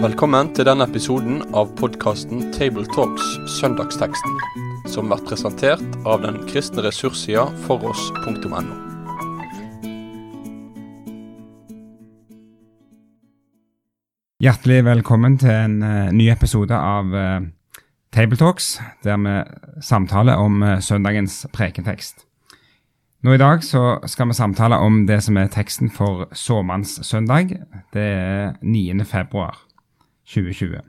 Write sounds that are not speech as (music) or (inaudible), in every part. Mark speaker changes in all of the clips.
Speaker 1: Velkommen til denne episoden av podkasten Tabletalks Søndagsteksten, som blir presentert av den kristne ressurssida foross.no.
Speaker 2: Hjertelig velkommen til en uh, ny episode av uh, Tabletalks, der vi samtaler om uh, søndagens prekentekst. Nå I dag så skal vi samtale om det som er teksten for såmannssøndag. Det er 9. februar 2020.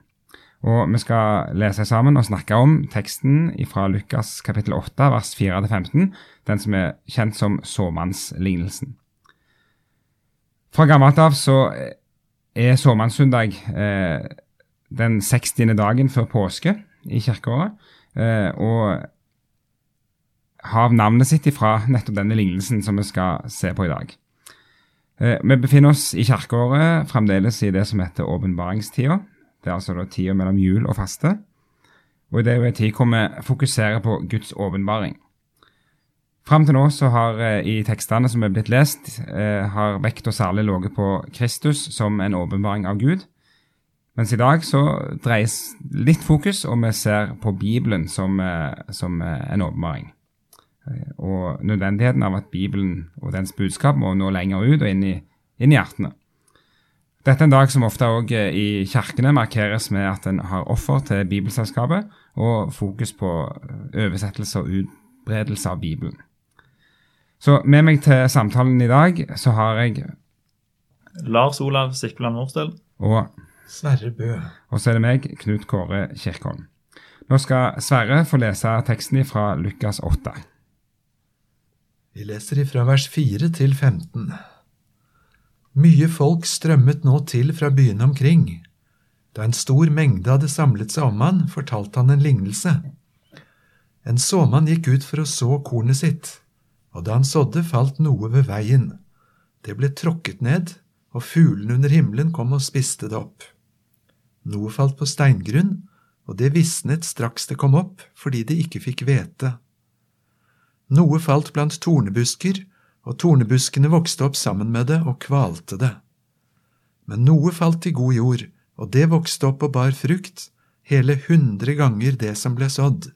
Speaker 2: Og Vi skal lese sammen og snakke om teksten fra Lukas kapittel 8, vers 4-15, den som er kjent som såmannslignelsen. Fra gammelt av så er såmannssøndag eh, den 60. dagen før påske i kirkeåret. Eh, og har navnet sitt ifra nettopp denne lignelsen som vi skal se på i dag. Eh, vi befinner oss i kirkeåret fremdeles i det som heter åpenbaringstida. Det er altså da tida mellom jul og faste. Og det er jo en tid hvor vi fokuserer på Guds åpenbaring. Fram til nå så har eh, i tekstene som er blitt lest, har har vekta særlig ligget på Kristus som en åpenbaring av Gud. Mens i dag så dreies litt fokus, og vi ser på Bibelen som, eh, som en åpenbaring. Og nødvendigheten av at Bibelen og dens budskap må nå lenger ut og inn i, inn i hjertene. Dette er en dag som ofte òg i kirkene markeres med at en har offer til Bibelselskapet, og fokus på oversettelse og utbredelse av Bibelen. Så med meg til samtalen i dag så har jeg
Speaker 3: Lars Olav Sikkeland Morsdal.
Speaker 2: Og
Speaker 4: Sverre Bø.
Speaker 2: Og så er det meg, Knut Kåre Kirkholm. Nå skal Sverre få lese teksten fra Lukas 8.
Speaker 4: Vi leser ifra vers 4 til 15. Mye folk strømmet nå til fra byene omkring. Da en stor mengde hadde samlet seg om han, fortalte han en lignelse. En såmann gikk ut for å så kornet sitt og da han sådde, falt noe ved veien. Det ble tråkket ned, og fuglene under himmelen kom og spiste det opp. Noe falt på steingrunn, og det visnet straks det kom opp, fordi det ikke fikk hvete. Noe falt blant tornebusker, og tornebuskene vokste opp sammen med det og kvalte det. Men noe falt i god jord, og det vokste opp og bar frukt, hele hundre ganger det som ble sådd.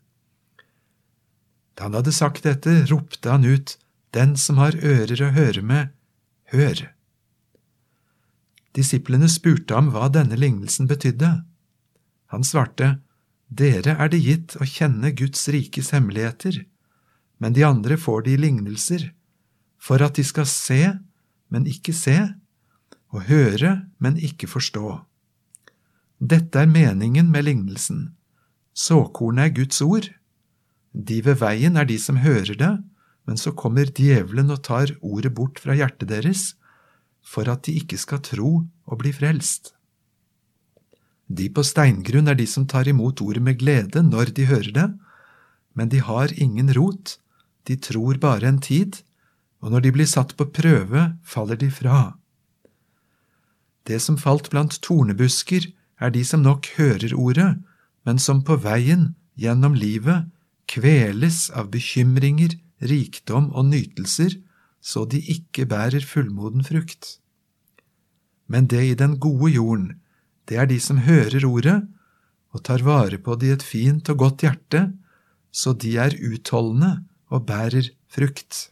Speaker 4: Da han hadde sagt dette, ropte han ut, Den som har ører å høre med, hør. Disiplene spurte ham hva denne lignelsen betydde. Han svarte, Dere er det gitt å kjenne Guds rikes hemmeligheter, men de andre får de lignelser, for at de skal se, men ikke se, og høre, men ikke forstå. Dette er meningen med lignelsen. Såkornet er Guds ord. De ved veien er de som hører det, men så kommer djevelen og tar ordet bort fra hjertet deres, for at de ikke skal tro og bli frelst. De på steingrunn er de som tar imot ordet med glede når de hører det, men de har ingen rot, de tror bare en tid, og når de blir satt på prøve, faller de fra. Det som falt blant tornebusker, er de som nok hører ordet, men som på veien, gjennom livet, kveles av bekymringer, rikdom og nytelser, så de ikke bærer fullmoden frukt. Men det i den gode jorden, det er de som hører ordet og tar vare på det i et fint og godt hjerte, så de er utholdende og bærer frukt.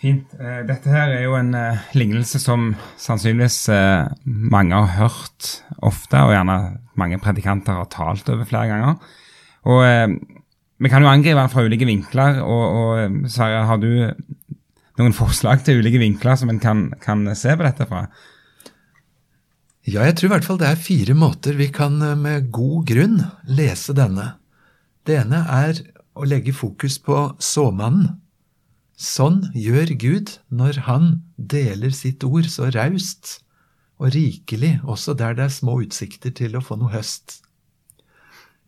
Speaker 2: Fint. Eh, dette her er jo en uh, lignelse som sannsynligvis uh, mange har hørt ofte, og gjerne mange predikanter har talt over flere ganger. Og eh, Vi kan jo angripe den fra ulike vinkler. og, og eh, Sverre, har du noen forslag til ulike vinkler som en kan, kan, se på dette fra?
Speaker 4: Ja, jeg tror i hvert fall det er fire måter vi kan eh, med god grunn lese denne. Det ene er å legge fokus på såmannen. Sånn gjør Gud når han deler sitt ord så raust og rikelig, også der det er små utsikter til å få noe høst.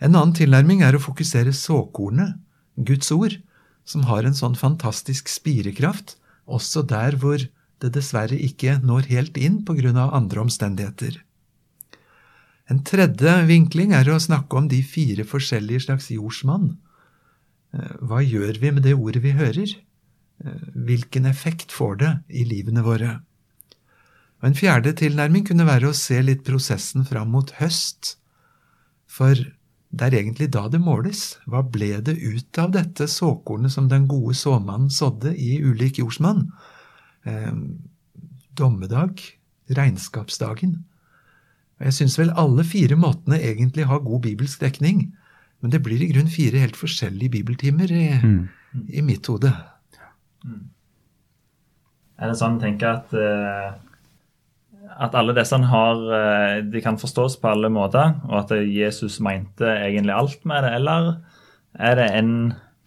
Speaker 4: En annen tilnærming er å fokusere såkornet, Guds ord, som har en sånn fantastisk spirekraft, også der hvor det dessverre ikke når helt inn på grunn av andre omstendigheter. En tredje vinkling er å snakke om de fire forskjellige slags jordsmann. Eh, hva gjør vi med det ordet vi hører? Eh, hvilken effekt får det i livene våre? Og En fjerde tilnærming kunne være å se litt prosessen fram mot høst. For det er egentlig da det måles. Hva ble det ut av dette såkornet som den gode såmannen sådde i ulik jordsmann? Eh, dommedag, regnskapsdagen. Jeg syns vel alle fire måtene egentlig har god bibelsk dekning, men det blir i grunn fire helt forskjellige bibeltimer i,
Speaker 2: Mm.
Speaker 4: i mitt hode.
Speaker 3: Er det sånn å tenke at eh, at alle disse har eh, De kan forstås på alle måter, og at Jesus mente egentlig alt med det, eller er det en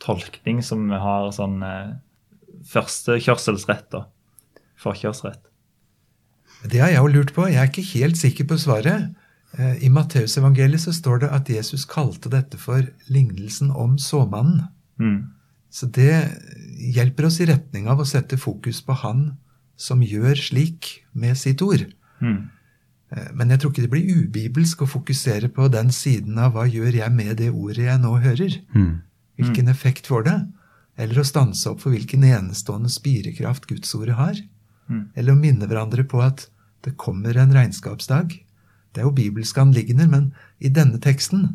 Speaker 3: tolkning som har sånn eh, førstekjørselsrett, da? Forkjørsrett.
Speaker 4: Det har jeg jo lurt på. Jeg er ikke helt sikker på svaret. Eh, I Matteusevangeliet så står det at Jesus kalte dette for lignelsen om såmannen.
Speaker 3: Mm.
Speaker 4: Så det hjelper oss i retning av å sette fokus på han som gjør slik med sitt ord.
Speaker 3: Mm.
Speaker 4: Eh, Men jeg tror ikke det blir ubibelsk å fokusere på den siden av hva gjør jeg med det ordet jeg nå hører?
Speaker 2: Mm.
Speaker 4: Hvilken effekt får det? Eller å stanse opp for hvilken enestående spirekraft Gudsordet har?
Speaker 3: Mm.
Speaker 4: Eller å minne hverandre på at det kommer en regnskapsdag. Det er jo bibelske anliggender, men i denne teksten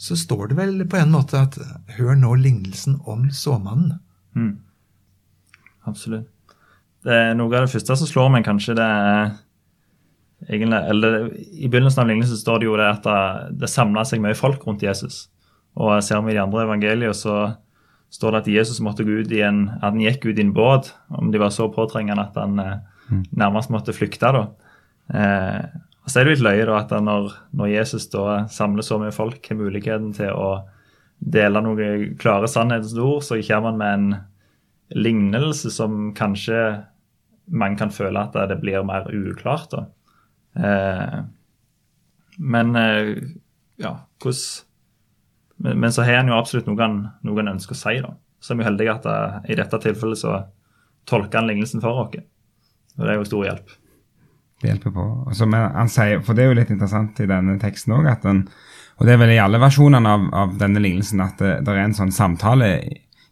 Speaker 4: så står det vel på en måte at hør nå lignelsen om såmannen.
Speaker 3: Mm. Absolutt. Det er noe av det første som slår meg, kanskje det er egentlig, eller I begynnelsen av lignelsen står det jo det at det, det samla seg mye folk rundt Jesus. Og ser vi i de andre evangeliene, så står det at Jesus måtte gå ut i en, at han gikk ut i en båt. Om de var så påtrengende at han mm. nærmest måtte flykte. da. Eh, og så er det litt løye da, at når, når Jesus da samler så mye folk, har muligheten til å dele noen klare sannhetens ord, så kommer han med en lignelse som kanskje man kan føle at det blir mer uklart. da. Eh, men eh, ja, hvordan men, men så har han jo absolutt noe han, noe han ønsker å si. da. Så er vi heldige at det, i dette tilfellet så tolker han lignelsen for oss. Og det er jo stor hjelp.
Speaker 2: Det hjelper på. Og han sier, for det er jo litt interessant i denne teksten òg, Og det er vel i alle versjonene av, av denne lignelsen at det, det er en sånn samtale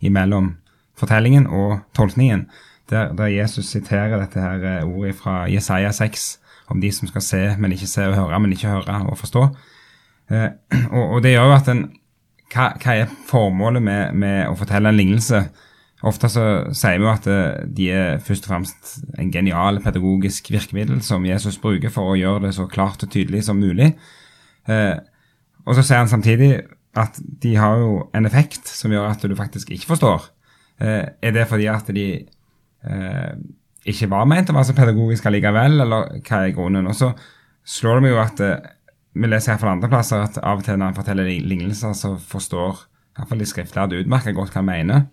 Speaker 2: imellom fortellingen og tolkningen, der, der Jesus siterer dette her eh, ordet fra Jesaja 6 om de som skal se, men ikke se, og høre, men ikke høre og forstå. Eh, og, og det gjør jo at en hva, hva er formålet med, med å fortelle en lignelse? Ofte så sier vi jo at eh, de er først og fremst en genial pedagogisk virkemiddel som Jesus bruker for å gjøre det så klart og tydelig som mulig. Eh, og så sier han samtidig at de har jo en effekt som gjør at du faktisk ikke forstår. Eh, er det fordi at de ikke var ment å være så pedagogiske allikevel, eller hva er grunnen? Og så slår det meg jo at vi leser her fra andre plasser at av og til når han forteller lignelser, så forstår i hvert fall de skriftlærde utmerket godt hva han mener.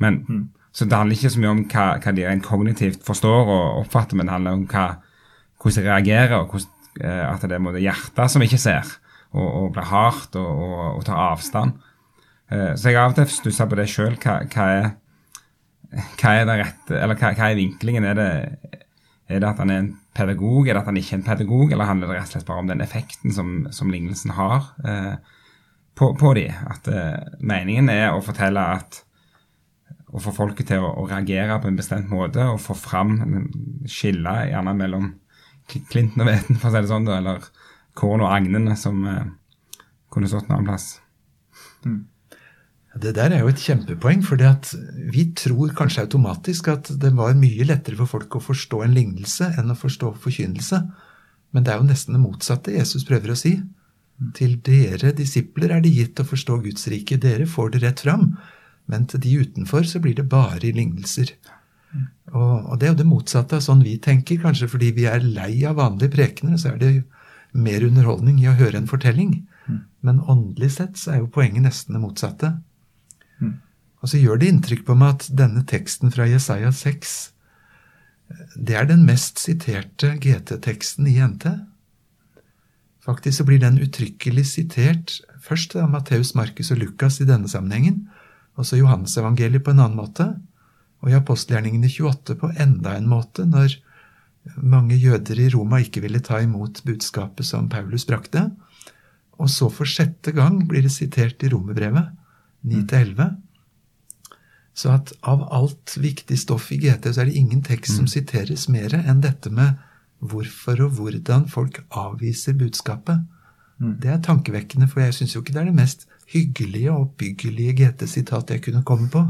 Speaker 2: Men, Så det handler ikke så mye om hva, hva de rent kognitivt forstår og oppfatter, men det handler om hva, hvordan de reagerer, og hvordan, eh, at det er hjertet som ikke ser, og, og blir hardt og, og, og tar avstand. Eh, så jeg har av og til stussa på det sjøl. Hva, hva, hva er det rette, eller hva, hva er vinklingen? Er det, er det at han er en pedagog, er det at han ikke er en pedagog, eller handler det rett og slett bare om den effekten som, som lignelsen har eh, på, på de? At eh, meningen er å fortelle at å få folket til å, å reagere på en bestemt måte og få fram skille gjerne mellom Clinton og Veten, for å si det sånn, da, eller korn og agnene, som eh, kunne stått en annen plass.
Speaker 4: Det der er jo et kjempepoeng, for vi tror kanskje automatisk at det var mye lettere for folk å forstå en lignelse enn å forstå forkynnelse. Men det er jo nesten det motsatte Jesus prøver å si. Til dere disipler er det gitt å forstå Guds rike. Dere får det rett fram. Men til de utenfor så blir det bare lignelser. Og, og det er jo det motsatte av sånn vi tenker, kanskje fordi vi er lei av vanlige prekener. Så er det mer underholdning i å høre en fortelling. Men åndelig sett så er jo poenget nesten det motsatte. Og så gjør det inntrykk på meg at denne teksten fra Jesaja 6 det er den mest siterte GT-teksten i NT. Faktisk så blir den uttrykkelig sitert først av Matteus, Markus og Lukas i denne sammenhengen, og så Johannesevangeliet på en annen måte, og i apostelgjerningene 28 på enda en måte, når mange jøder i Roma ikke ville ta imot budskapet som Paulus brakte. Og så for sjette gang blir det sitert i romerbrevet 9-11. Så at av alt viktig stoff i GT, så er det ingen tekst som siteres mer enn dette med hvorfor og hvordan folk avviser budskapet. Det er tankevekkende, for jeg syns jo ikke det er det mest hyggelige og oppbyggelige GT-sitat jeg kunne komme på.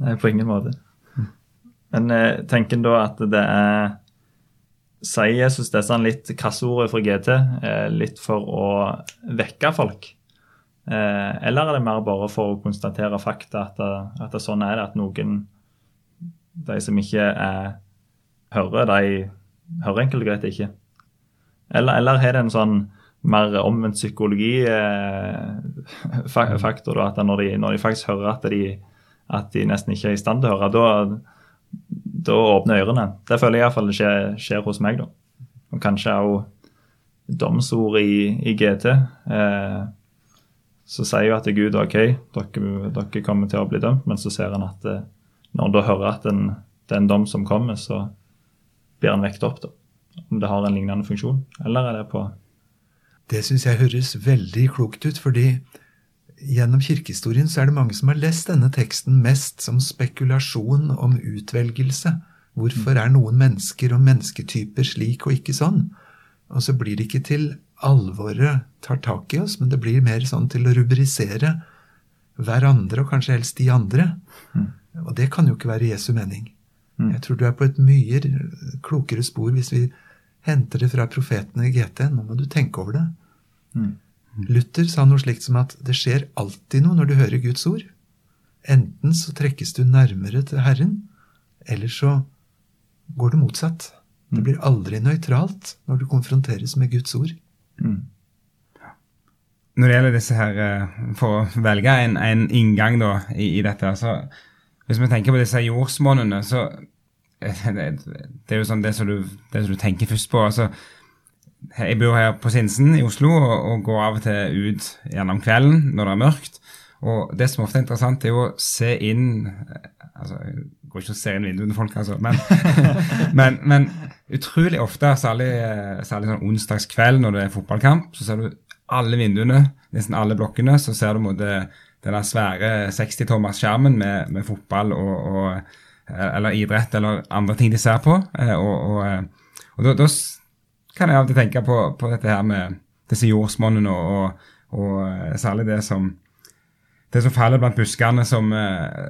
Speaker 3: Nei, på ingen måte. Men eh, tenker en da at det er Sier Jesus disse litt kassordet fra GT eh, litt for å vekke folk? Eh, eller er det mer bare for å konstatere fakta, at, det, at det sånn er det, at noen De som ikke er, hører, de hører enkelt og greit ikke? Eller, eller har det en sånn mer omvendt psykologi-faktor, da, at når de, når de faktisk hører at de, at de nesten ikke er i stand til å høre, da, da åpner ørene. Det føler jeg iallfall skjer, skjer hos meg, da. Og kanskje òg domsord i, i GT. Eh, så sier jo at Gud ok, dere, dere, kommer til å bli dømt, men så ser han at eh, når han da hører at en, det er en dom som kommer, så blir han vekt opp. da. Om det har en lignende funksjon, eller er det på
Speaker 4: Det syns jeg høres veldig klokt ut, fordi gjennom kirkehistorien så er det mange som har lest denne teksten mest som spekulasjon om utvelgelse. Hvorfor er noen mennesker og mennesketyper slik og ikke sånn? Og så blir det ikke til alvoret tar tak i oss, men det blir mer sånn til å rubrisere hverandre, og kanskje helst de andre. Og det kan jo ikke være Jesu mening. Jeg tror du er på et mye klokere spor hvis vi henter det fra profetene i GT. Nå må du tenke over det. Luther sa noe slikt som at det skjer alltid noe når du hører Guds ord. Enten så trekkes du nærmere til Herren, eller så går det motsatt. Det blir aldri nøytralt når du konfronteres med Guds ord.
Speaker 2: Når det gjelder disse her, eh, For å velge en, en inngang da, i, i dette så Hvis vi tenker på disse jordsmonnene, så (laughs) det, det er jo sånn det som du, det som du tenker først på. altså jeg bor her på Sinsen i Oslo og, og, går av og til ut gjennom kvelden når det er mørkt. Og det som ofte er interessant, er å se inn altså, Jeg går ikke og ser inn vinduene til folk, altså, men, (laughs) men, men, utrolig ofte, særlig, særlig sånn onsdagskveld når det er fotballkamp, så ser du alle vinduene, nesten alle blokkene, så ser du mot denne svære 60-tommers skjermen med, med, fotball og, og, eller idrett eller andre ting de ser på. Og, og, og da, da kan jeg alltid tenke på, på dette her med disse jordsmonnene og, og, og, særlig det som det som faller blant buskene, som,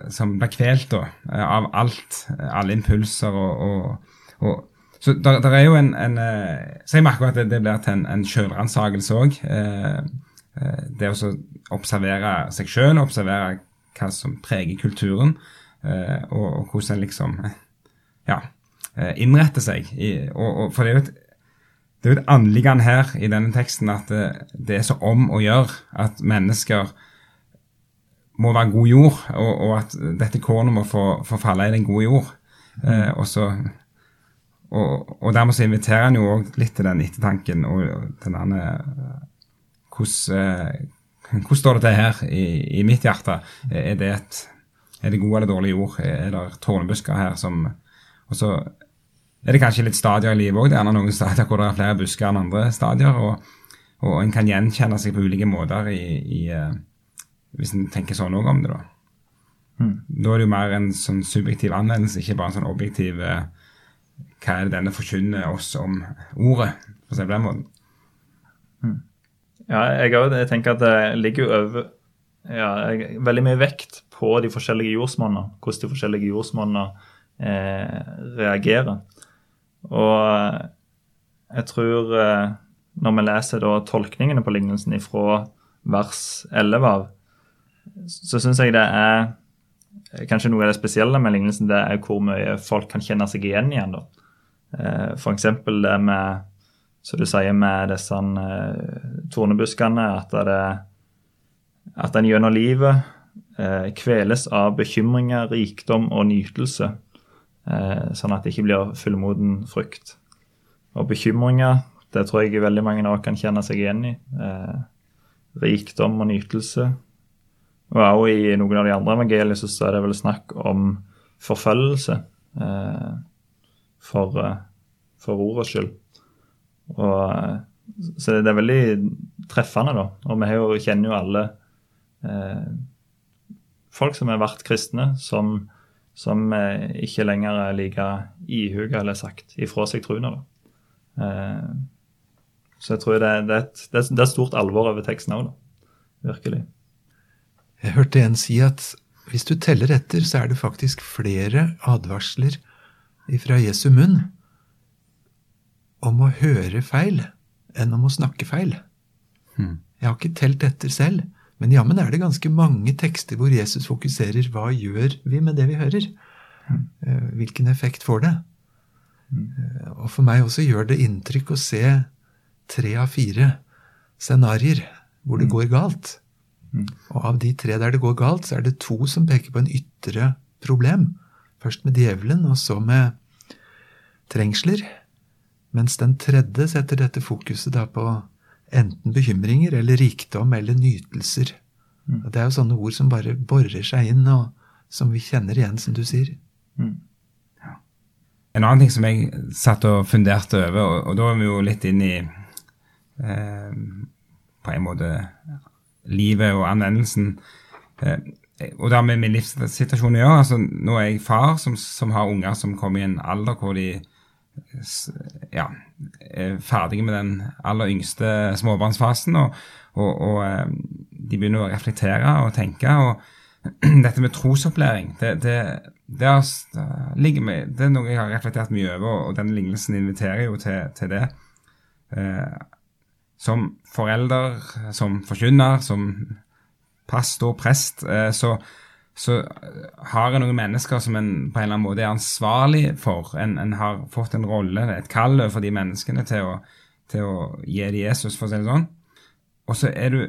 Speaker 2: som blir kvelt da, av alt. Alle impulser og, og Så der, der, er jo en, en Så jeg merker at det, det blir til en, en sjølransakelse òg. Det å observere seg sjøl, observere hva som preger kulturen, og, og hvordan en liksom ja, innretter seg. I, og, for det er jo et det er jo et anliggende her i denne teksten at det, det, er så om å gjøre at mennesker må være god jord, og, og at dette kornet må få, få, falle i den gode jord. Mm. Eh, og, så, og, og, dermed så inviterer han jo òg litt til den ettertanken og til andre hvordan, eh, hvordan står det til her i, i mitt hjerte? Er det, et, er det god eller dårlig jord? Er det tårnebusker her som og så er det kanskje litt stadier i livet òg. Det er gjerne noen stadier hvor det er flere busker enn andre stadier. Og, og en kan gjenkjenne seg på ulike måter i, i, uh, hvis en tenker sånn òg om det. Da mm. Da er det jo mer en sånn subjektiv anvendelse, ikke bare en sånn objektiv uh, Hva er det denne forkynner oss om ordet, for å si det på den måten.
Speaker 3: Mm. Ja, jeg jeg tenker at det ligger jo over ja, veldig mye vekt på de forskjellige jordsmonnene. Hvordan de forskjellige jordsmonnene eh, reagerer. Og jeg tror eh, når vi leser da tolkningene på lignelsen ifra vers 11 av, så syns jeg det er Kanskje noe av det spesielle med lignelsen det er hvor mye folk kan kjenne seg igjen igjen. da. Eh, F.eks. det med så du sier med disse eh, tornebuskene, at, det, at en gjennom livet eh, kveles av bekymringer, rikdom og nytelse Eh, sånn at det ikke blir fullmoden frykt. Og bekymringer, det tror jeg veldig mange av oss kan kjenne seg igjen i. Eh, rikdom og nytelse. Og også i noen av de andre evangeliene så er det vel snakk om forfølgelse eh, for, for ordets skyld. Og, så det er veldig treffende, da. Og vi kjenner jo alle eh, folk som har vært kristne, som, som eh, ikke lenger er like ihuga eller sagt ifra seg troen. Eh, så jeg tror det, det, er et, det, er et stort alvor over teksten òg, virkelig.
Speaker 4: Jeg hørte en si at hvis du teller etter, så er det faktisk flere advarsler fra Jesu munn om å høre feil enn om å snakke feil.
Speaker 2: Hmm.
Speaker 4: Jeg har ikke telt etter selv, men jammen er det ganske mange tekster hvor Jesus fokuserer hva gjør vi med det vi hører? Eh, Hvilken effekt får det? Eh, Og for meg også gjør det inntrykk å se tre av fire scenarioer hvor det går galt. Og av de tre der det går galt, så er det to som peker på en ytre problem. Først med djevelen, og så med trengsler. Mens den tredje setter dette fokuset da på enten bekymringer eller rikdom eller nytelser. Mm. Det er jo sånne ord som bare borer seg inn, og som vi kjenner igjen, som du sier.
Speaker 2: En annen ting som jeg satt og funderte over, og, og da er vi jo litt inn i eh, på en måte livet og anvendelsen. Eh, og det har med min livssituasjon å gjøre. altså Nå er jeg far som, som har unger som kommer i en alder hvor de ja, ferdige med den aller yngste småbarnsfasen. Og, og, og eh, de begynner å reflektere og tenke. og (clears throat) dette med trosopplæring, det, det, det, er, med, det er noe jeg har reflektert mye over, og denne lignelsen inviterer jo til, til det. Eh, som forelder, som forkynner, som pastor, prest, eh, så, så har en noen mennesker som en på en eller annen måte er ansvarlig for. En, en har fått en rolle, et kall for de menneskene til å, til å gi dem Jesus, for å si det sånn. Og så er du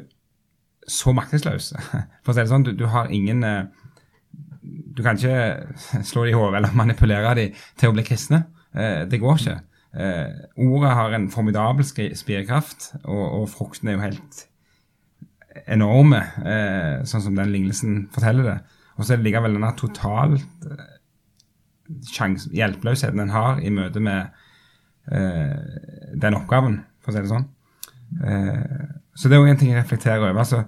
Speaker 2: så maktesløs. (laughs) For å si det sånn, du, du har ingen eh, Du kan ikke (laughs) slå dem i hodet eller manipulere dem til å bli kristne. Eh, det går ikke. Eh, ordet har en formidabel spirekraft, og, og frukten er jo helt enorme, eh, sånn som den lignelsen forteller det. Og så er det likevel denne totalt eh, hjelpeløsheten en har i møte med eh, den oppgaven, for å si det sånn. Eh, så det er jo en ting jeg reflekterer over. altså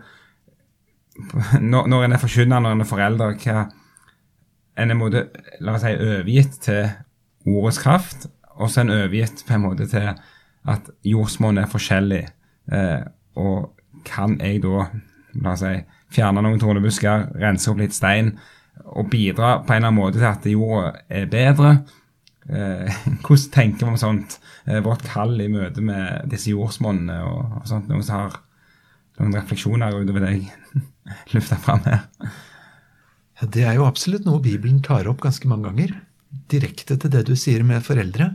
Speaker 2: når, når en er forkynner, når en er forelder, hva en er måte, la oss si, overgitt til ordets kraft, og så er en overgitt på en måte til at jordsmonn er forskjellig. Eh, og kan jeg da, la oss si, fjerne noen tornebusker, rense opp litt stein, og bidra på en eller annen måte til at jorda er bedre? Eh, (laughs) hvordan tenker vi om sånt? Eh, vårt kall i møte med disse jordsmonnene og, og sånt. Noen som har noen refleksjoner utover det jeg (laughs) lufta fram her.
Speaker 4: Ja, Det er jo absolutt noe Bibelen tar opp ganske mange ganger. Direkte til det du sier med foreldre.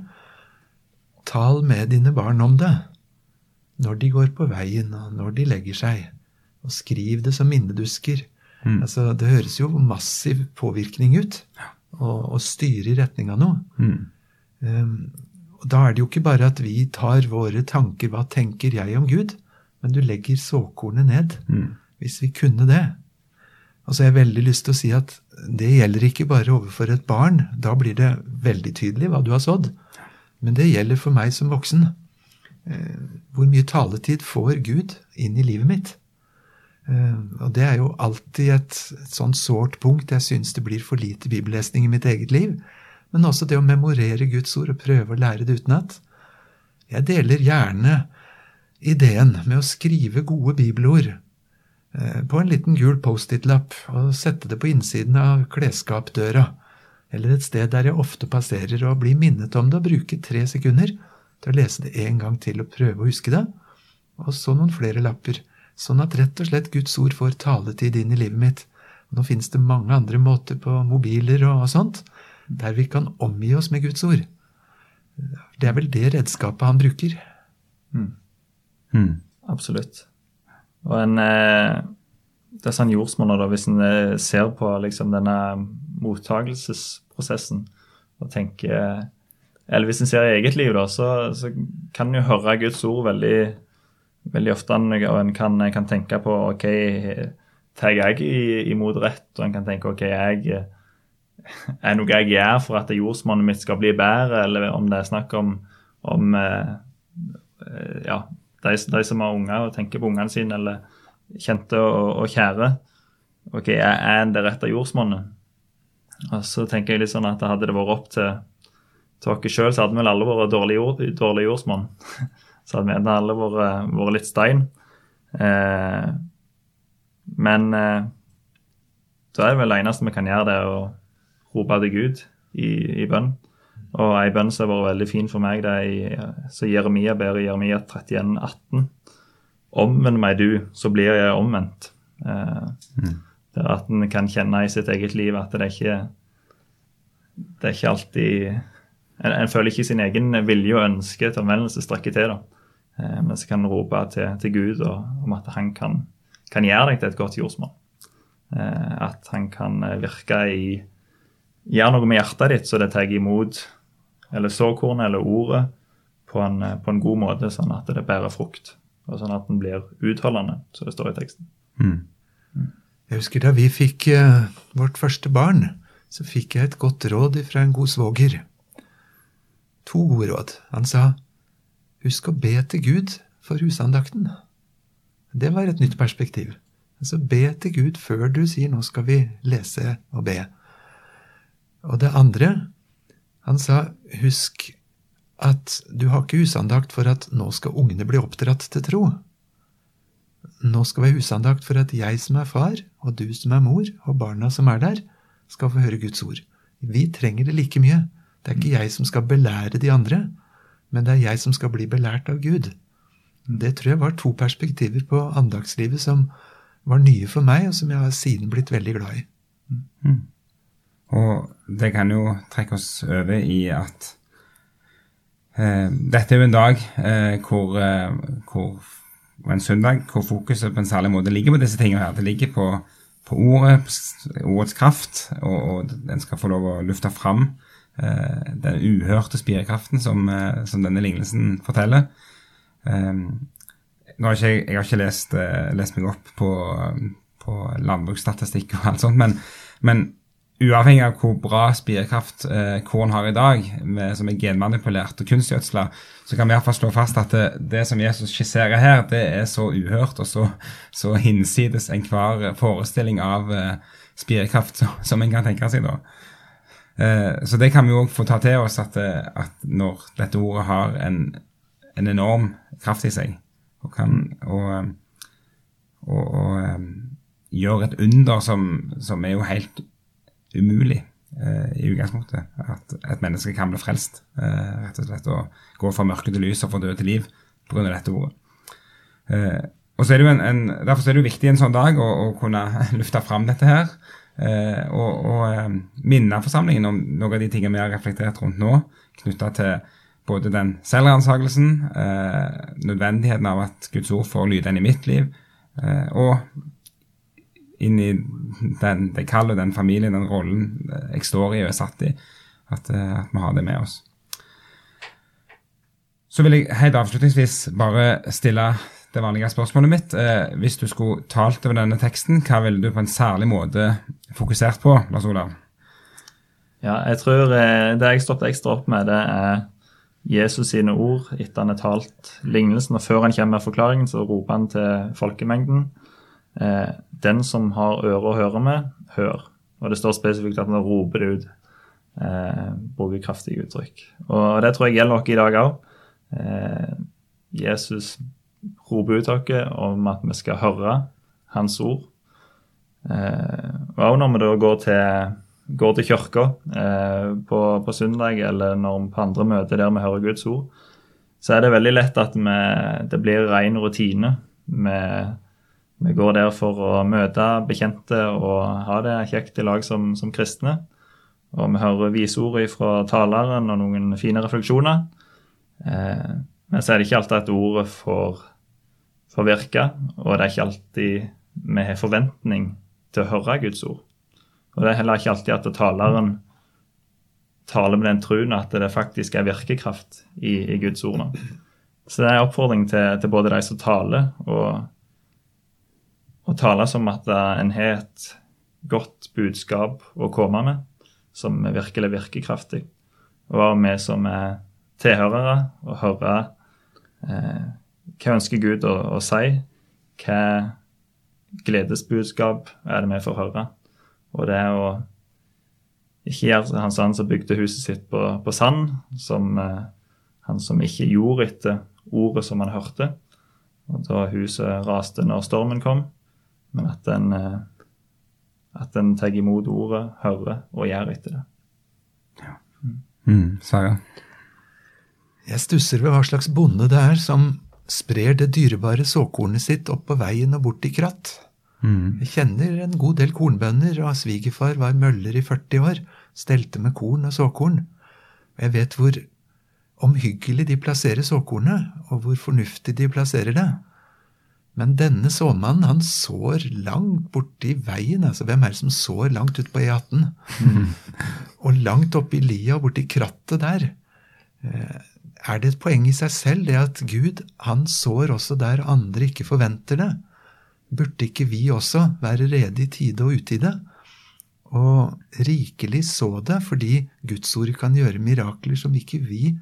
Speaker 4: Tal med dine barn om det. Når de går på veien, og når de legger seg. Og skriv det som minnedusker.
Speaker 2: Mm.
Speaker 4: Altså, det høres jo massiv påvirkning ut. Og, og styre i retning av noe.
Speaker 2: Mm.
Speaker 4: Um, og da er det jo ikke bare at vi tar våre tanker Hva tenker jeg om Gud? Men du legger såkornet ned.
Speaker 2: Mm.
Speaker 4: Hvis vi kunne det. Og så har jeg veldig lyst til å si at det gjelder ikke bare overfor et barn. Da blir det veldig tydelig hva du har sådd. Men det gjelder for meg som voksen. Eh, Hvor mye taletid får Gud inn i livet mitt? Eh, Og det er jo alltid et, et sånn sårt punkt. Jeg syns det blir for lite bibellesning i mitt eget liv. Men også det å memorere Guds ord og prøve å lære det utenat. Jeg deler gjerne ideen med å skrive gode bibelord eh, på en liten gul Post-It-lapp og sette det på innsiden av klesskapdøra, eller et sted der jeg ofte passerer, og blir minnet om det og bruke tre sekunder til å lese det en gang til og prøve å huske det, og så noen flere lapper, sånn at rett og slett Guds ord får taletid inn i livet mitt. Nå finnes det mange andre måter på mobiler og sånt, der vi kan omgi oss med Guds ord. Det er vel det redskapet han bruker.
Speaker 2: Mm.
Speaker 3: Absolutt. Og en eh, Det er sånn jordsmonner, da, hvis en eh, ser på liksom denne mottagelsesprosessen og tenker Eller hvis en ser i eget liv, da, så, så kan en jo høre Guds ord veldig, veldig ofte, og en kan, kan tenke på OK, tar jeg imot rett? Og en kan tenke OK, jeg er noe jeg gjør for at jordsmonnet mitt skal bli bedre, eller om det er snakk om, om eh, ja, de, de som har unger og tenker på ungene sine, eller kjente og, og kjære. OK, er en det rette jordsmonnet? Og så tenker jeg litt sånn at hadde det vært opp til, til oss sjøl, så hadde vel alle vært dårlige, jord, dårlig jordsmonn. (laughs) så hadde vi alle vært, vært litt stein. Eh, men eh, så er det vel det eneste vi kan gjøre, det å rope til Gud i, i bønn. Og ei bønn som har vært veldig fin for meg, det er i, så Jeremia ber i Jeremia 31, 18. Omvend meg du, så blir jeg omvendt. Eh, mm. Det er at en kan kjenne i sitt eget liv at det er ikke det er ikke alltid En, en føler ikke sin egen vilje og ønske til omvendelse strekker til. da. Eh, men så kan du rope til, til Gud og, om at han kan, kan, gjøre deg til et godt jordsmonn. Eh, at han kan virke i Gjøre noe med hjertet ditt så det tar imot eller såkornet eller ordet på en, på en, god måte, sånn at det bærer frukt. Og sånn at den blir utholdende, så det står i teksten. Mm.
Speaker 4: Jeg husker da vi fikk uh, vårt første barn, så fikk jeg et godt råd fra en god svoger. To gode råd. Han sa husk å be til Gud for husandakten. Det var et nytt perspektiv. Altså be til Gud før du sier 'nå skal vi lese og be'. Og det andre Han sa husk at du har ikke husandakt for at nå skal ungene bli oppdratt til tro. Nå skal vi ha husandakt for at jeg som er far, og du som er mor, og barna som er der, skal få høre Guds ord. Vi trenger det like mye. Det er ikke jeg som skal belære de andre, men det er jeg som skal bli belært av Gud. Det tror jeg var to perspektiver på andagslivet som var nye for meg, og som jeg har siden blitt veldig glad i. Mm.
Speaker 2: Og det kan jo trekke oss over i at eh, dette er jo en dag eh, hvor, eh, hvor en søndag hvor fokuset på en særlig måte ligger på disse tingene her. Det ligger på, på ordet, på ordets kraft, og, og, den skal få lov å lufte fram den uhørte spirekraften som, eh, som, denne lignelsen forteller. Um, har ikke, jeg har ikke lest, uh, lest meg opp på, på landbruksstatistikk og alt sånt, men, men uavhengig av hvor bra spirekraft eh, korn har i dag, med, som er genmanipulert og kunstgjødsla, så kan vi iallfall slå fast at det, det, som Jesus skisserer her, det er så uhørt og så, så hinsides enhver forestilling av eh, spirekraft som en kan tenke seg. da. Eh, så det kan vi òg få ta til oss, at, eh, at, når dette ordet har en, en enorm kraft i seg, og kan og, eh, og, og gjør et under som, som er jo helt umulig eh, i utgangspunktet. At et menneske kan bli frelst, eh, rett og slett. Og gå fra mørke til lys og fra død til liv pga. dette ordet. Eh, og så er det jo en, en, Derfor er det jo viktig en sånn dag å, å kunne (laughs) lufte fram dette her. Eh, og, og eh, minne forsamlingen om noen av de tingene vi har reflektert rundt nå, knytta til både den selvransakelsen, eh, nødvendigheten av at Guds ord får lyde inn i mitt liv, og inn i den, det kallet, den familien, den rollen jeg står i og er satt i. At, eh, at, vi har det med oss. Så vil jeg helt avslutningsvis bare stille det vanlige spørsmålet mitt. Eh, hvis du skulle talt over denne teksten, hva ville du på en særlig måte fokusert på, Lars Olav?
Speaker 3: Ja, jeg tror eh, det jeg stoppet ekstra opp med, det er Jesus sine ord etter han har talt lignelsen. Og før han kommer med forklaringen, så roper han til folkemengden. Eh, den som har øre å høre med, hør. Og det står spesifikt at han roper det ut. Eh, bruker kraftige uttrykk. Og det tror jeg gjelder noe i dag òg. Eh, Jesus oss om at vi skal høre hans ord. Eh, og når vi da går til, går til kirka eh, på, på, søndag, eller når, på andre møter der vi hører Guds ord, så er det veldig lett at vi, det blir ren rutine. Vi, vi går der for å møte bekjente og ha det kjekt i lag som, som kristne. Og vi hører visord fra taleren og noen fine refleksjoner. Eh, men så er det ikke alltid at ordet får, får virke, og det er ikke alltid vi har forventning til å høre Guds ord. Og det er heller ikke alltid at taleren taler med den troen at det faktisk er virkekraft i, i Guds ord. Nå. Så det er en oppfordring til, til både de som taler, og å tale som at en har et godt budskap å komme med, som virkelig virker kraftig. Og vi som er tilhørere, og hører eh, hva ønsker Gud å, å si, hva, gledesbudskap er det vi får høre. Og det er å ikke gjøre han sånn som bygde huset sitt på, på sand, som eh, han som ikke gjorde etter ordet som han hørte. Og da huset raste når stormen kom, men at en, eh, at en tar imot ordet, hører og gjør etter det.
Speaker 2: Mm, Sverre?
Speaker 4: Jeg stusser ved hva slags bonde det er som sprer det dyrebare såkornet sitt opp på veien og bort i kratt.
Speaker 2: Mm.
Speaker 4: Jeg kjenner en god del kornbønder, og svigerfar var møller i 40 år, stelte med korn og såkorn. Og jeg vet hvor omhyggelig de plasserer såkornet, og hvor fornuftig de plasserer det. Men denne såmannen, han sår langt borti veien. altså Hvem er det som sår langt ute på E18? (laughs) og langt oppi i lia og borti krattet der. eh, Er det et poeng i seg selv, det at Gud, han sår også der andre ikke forventer det? Burde ikke vi også være rede i tide og utide? Og rikelig så det, fordi Guds ord kan gjøre mirakler som ikke vi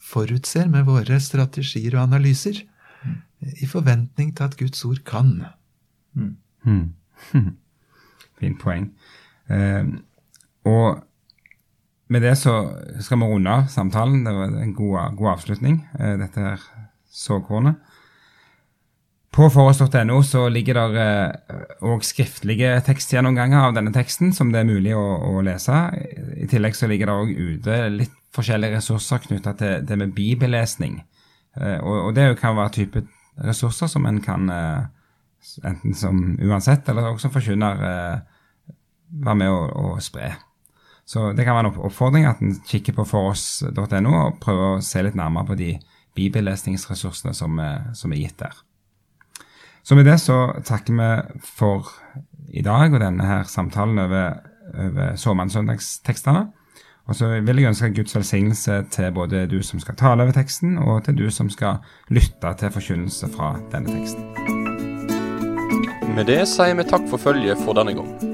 Speaker 4: forutser med våre strategier og analyser, i forventning til at Guds ord kan.
Speaker 2: Mm. (laughs) Fint poeng. Uh, og med det så skal vi runde av samtalen. Det var en god, god avslutning, eh, dette her såkornet. På foross.no så ligger det òg skriftlige tekstgjennomganger av denne teksten som det er mulig å, å lese. I tillegg så ligger det òg ute litt forskjellige ressurser knytta til det med bibellesning. Eh, og, og det kan være type ressurser som en kan eh, enten som uansett, eller også forkynner eh, være med å, å spre. Så det kan være en oppfordring at en kikker på foross.no og prøver å se litt nærmere på de bibellesningsressursene som, er- som er gitt der. Så med det så takker vi for i dag og denne her samtalen over, over såmannssøndagstekstene. Og så vil jeg ønske Guds velsignelse til både du som skal tale over teksten, og til du som skal lytte til forkynnelse fra denne teksten.
Speaker 1: Med det sier vi takk for følget for denne gang.